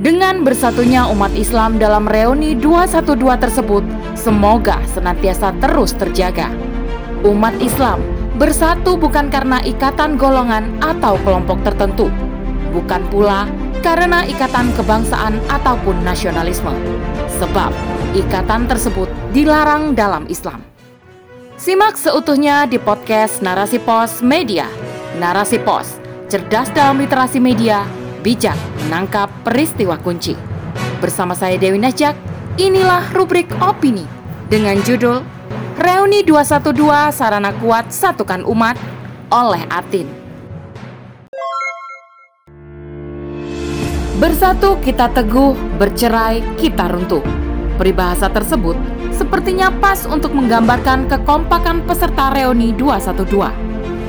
Dengan bersatunya umat Islam dalam reuni 212 tersebut, semoga senantiasa terus terjaga. Umat Islam bersatu bukan karena ikatan golongan atau kelompok tertentu, bukan pula karena ikatan kebangsaan ataupun nasionalisme, sebab ikatan tersebut dilarang dalam Islam. Simak seutuhnya di podcast Narasi Pos Media. Narasi Pos, cerdas dalam literasi media, bijak menangkap peristiwa kunci. Bersama saya Dewi Najak, inilah rubrik opini dengan judul Reuni 212 Sarana Kuat Satukan Umat oleh Atin. Bersatu kita teguh, bercerai kita runtuh. Peribahasa tersebut sepertinya pas untuk menggambarkan kekompakan peserta reuni 212.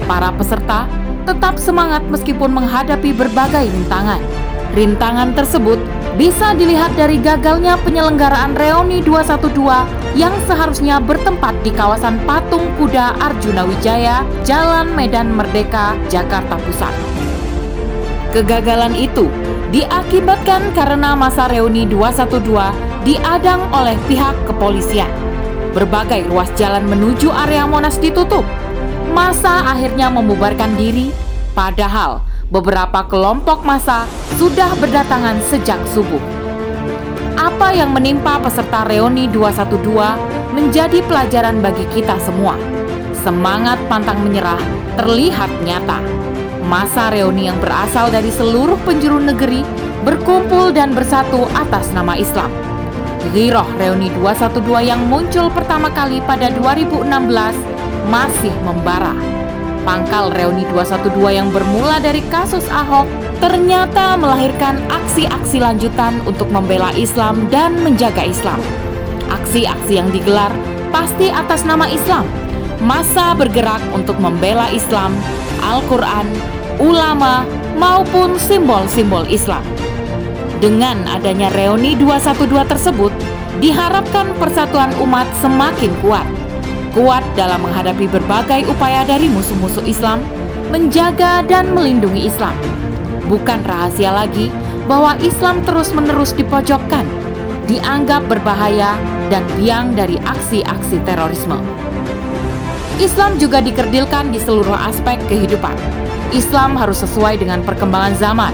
Para peserta tetap semangat meskipun menghadapi berbagai rintangan. Rintangan tersebut bisa dilihat dari gagalnya penyelenggaraan reuni 212 yang seharusnya bertempat di kawasan Patung Kuda Arjuna Wijaya, Jalan Medan Merdeka, Jakarta Pusat. Kegagalan itu diakibatkan karena masa reuni 212 diadang oleh pihak kepolisian. Berbagai ruas jalan menuju area Monas ditutup. Masa akhirnya membubarkan diri, padahal beberapa kelompok masa sudah berdatangan sejak subuh. Apa yang menimpa peserta reuni 212 menjadi pelajaran bagi kita semua. Semangat pantang menyerah terlihat nyata. Masa reuni yang berasal dari seluruh penjuru negeri berkumpul dan bersatu atas nama Islam Giroh Reuni 212 yang muncul pertama kali pada 2016 masih membara. Pangkal Reuni 212 yang bermula dari kasus Ahok ternyata melahirkan aksi-aksi lanjutan untuk membela Islam dan menjaga Islam. Aksi-aksi yang digelar pasti atas nama Islam. Masa bergerak untuk membela Islam, Al-Quran, ulama, maupun simbol-simbol Islam. Dengan adanya reuni 212 tersebut, diharapkan persatuan umat semakin kuat. Kuat dalam menghadapi berbagai upaya dari musuh-musuh Islam, menjaga dan melindungi Islam. Bukan rahasia lagi bahwa Islam terus-menerus dipojokkan, dianggap berbahaya dan biang dari aksi-aksi terorisme. Islam juga dikerdilkan di seluruh aspek kehidupan. Islam harus sesuai dengan perkembangan zaman,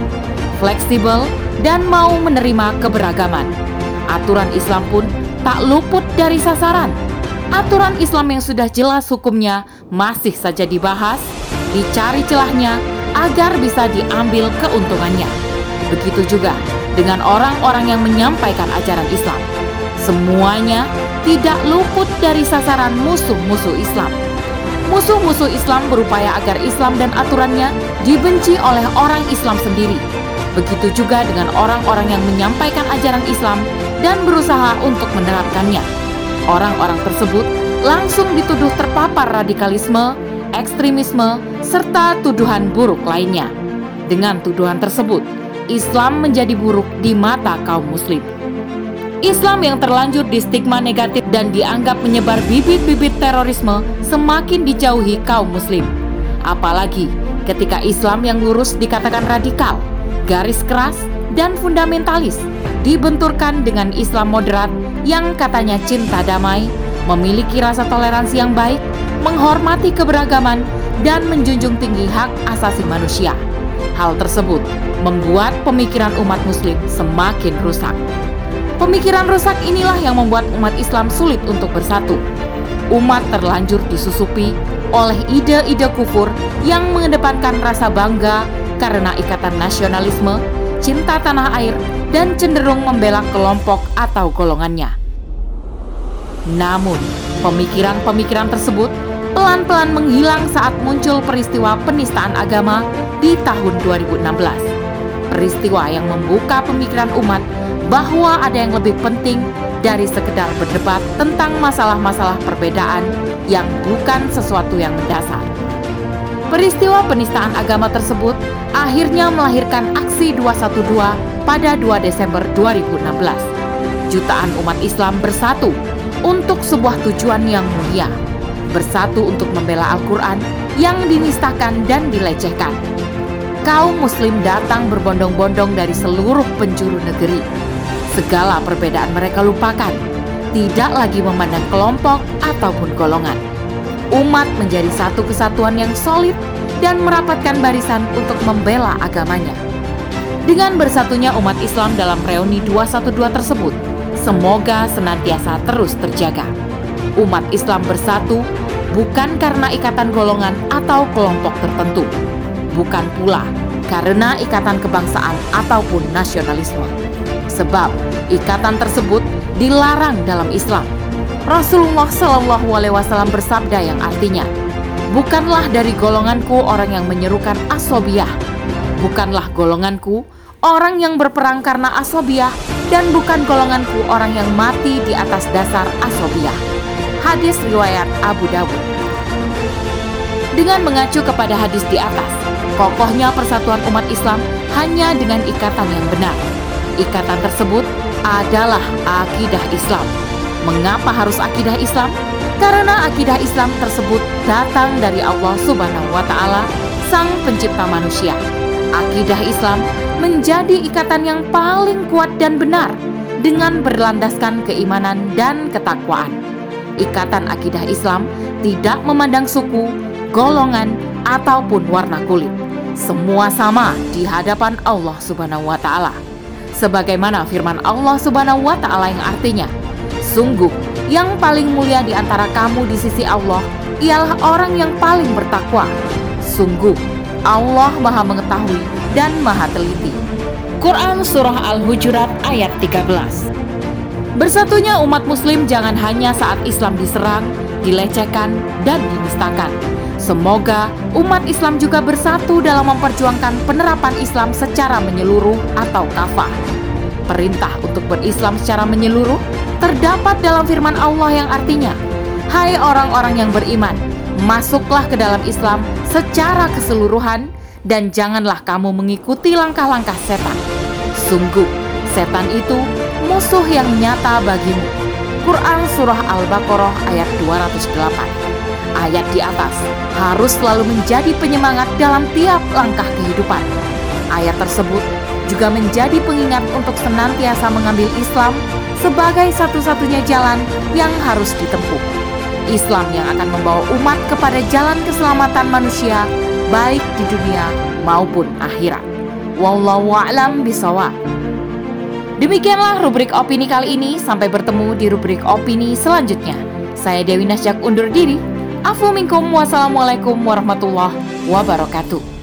fleksibel, dan mau menerima keberagaman. Aturan Islam pun tak luput dari sasaran. Aturan Islam yang sudah jelas hukumnya masih saja dibahas, dicari celahnya agar bisa diambil keuntungannya. Begitu juga dengan orang-orang yang menyampaikan ajaran Islam. Semuanya tidak luput dari sasaran musuh-musuh Islam. Musuh-musuh Islam berupaya agar Islam dan aturannya dibenci oleh orang Islam sendiri Begitu juga dengan orang-orang yang menyampaikan ajaran Islam dan berusaha untuk menerapkannya. Orang-orang tersebut langsung dituduh terpapar radikalisme, ekstremisme, serta tuduhan buruk lainnya. Dengan tuduhan tersebut, Islam menjadi buruk di mata kaum muslim. Islam yang terlanjur di stigma negatif dan dianggap menyebar bibit-bibit terorisme semakin dijauhi kaum muslim. Apalagi ketika Islam yang lurus dikatakan radikal, garis keras, dan fundamentalis dibenturkan dengan Islam moderat yang katanya cinta damai, memiliki rasa toleransi yang baik, menghormati keberagaman, dan menjunjung tinggi hak asasi manusia. Hal tersebut membuat pemikiran umat Muslim semakin rusak. Pemikiran rusak inilah yang membuat umat Islam sulit untuk bersatu. Umat terlanjur disusupi oleh ide-ide kufur yang mengedepankan rasa bangga, karena ikatan nasionalisme, cinta tanah air, dan cenderung membela kelompok atau golongannya. Namun, pemikiran-pemikiran tersebut pelan-pelan menghilang saat muncul peristiwa penistaan agama di tahun 2016. Peristiwa yang membuka pemikiran umat bahwa ada yang lebih penting dari sekedar berdebat tentang masalah-masalah perbedaan yang bukan sesuatu yang mendasar. Peristiwa penistaan agama tersebut akhirnya melahirkan aksi 212 pada 2 Desember 2016. Jutaan umat Islam bersatu untuk sebuah tujuan yang mulia, bersatu untuk membela Al-Quran yang dinistakan dan dilecehkan. kaum muslim datang berbondong-bondong dari seluruh penjuru negeri. Segala perbedaan mereka lupakan, tidak lagi memandang kelompok ataupun golongan. Umat menjadi satu kesatuan yang solid dan merapatkan barisan untuk membela agamanya. Dengan bersatunya umat Islam dalam reuni 212 tersebut, semoga senantiasa terus terjaga. Umat Islam bersatu bukan karena ikatan golongan atau kelompok tertentu, bukan pula karena ikatan kebangsaan ataupun nasionalisme. Sebab ikatan tersebut dilarang dalam Islam. Rasulullah Shallallahu Alaihi Wasallam bersabda yang artinya, bukanlah dari golonganku orang yang menyerukan asobiah, bukanlah golonganku orang yang berperang karena asobiah dan bukan golonganku orang yang mati di atas dasar asobiah. Hadis riwayat Abu Dawud. Dengan mengacu kepada hadis di atas, kokohnya persatuan umat Islam hanya dengan ikatan yang benar. Ikatan tersebut adalah akidah Islam. Mengapa harus akidah Islam? Karena akidah Islam tersebut datang dari Allah Subhanahu wa taala, Sang Pencipta manusia. Akidah Islam menjadi ikatan yang paling kuat dan benar dengan berlandaskan keimanan dan ketakwaan. Ikatan akidah Islam tidak memandang suku, golongan, ataupun warna kulit. Semua sama di hadapan Allah Subhanahu wa taala. Sebagaimana firman Allah Subhanahu wa taala yang artinya, "Sungguh yang paling mulia di antara kamu di sisi Allah ialah orang yang paling bertakwa." Sungguh Allah Maha Mengetahui dan Maha Teliti. Quran Surah Al-Hujurat ayat 13 Bersatunya umat muslim jangan hanya saat Islam diserang, dilecehkan, dan dinistakan. Semoga umat Islam juga bersatu dalam memperjuangkan penerapan Islam secara menyeluruh atau kafah. Perintah untuk berislam secara menyeluruh terdapat dalam firman Allah yang artinya, Hai orang-orang yang beriman, masuklah ke dalam Islam secara keseluruhan dan janganlah kamu mengikuti langkah-langkah setan. Sungguh, setan itu musuh yang nyata bagimu. Quran Surah Al-Baqarah ayat 208 Ayat di atas harus selalu menjadi penyemangat dalam tiap langkah kehidupan. Ayat tersebut juga menjadi pengingat untuk senantiasa mengambil Islam sebagai satu-satunya jalan yang harus ditempuh. Islam yang akan membawa umat kepada jalan keselamatan manusia baik di dunia maupun akhirat. Wallahu a'lam bisawab. Demikianlah rubrik opini kali ini. Sampai bertemu di rubrik opini selanjutnya. Saya Dewi Nasjak undur diri. Afu minkum wassalamualaikum warahmatullahi wabarakatuh.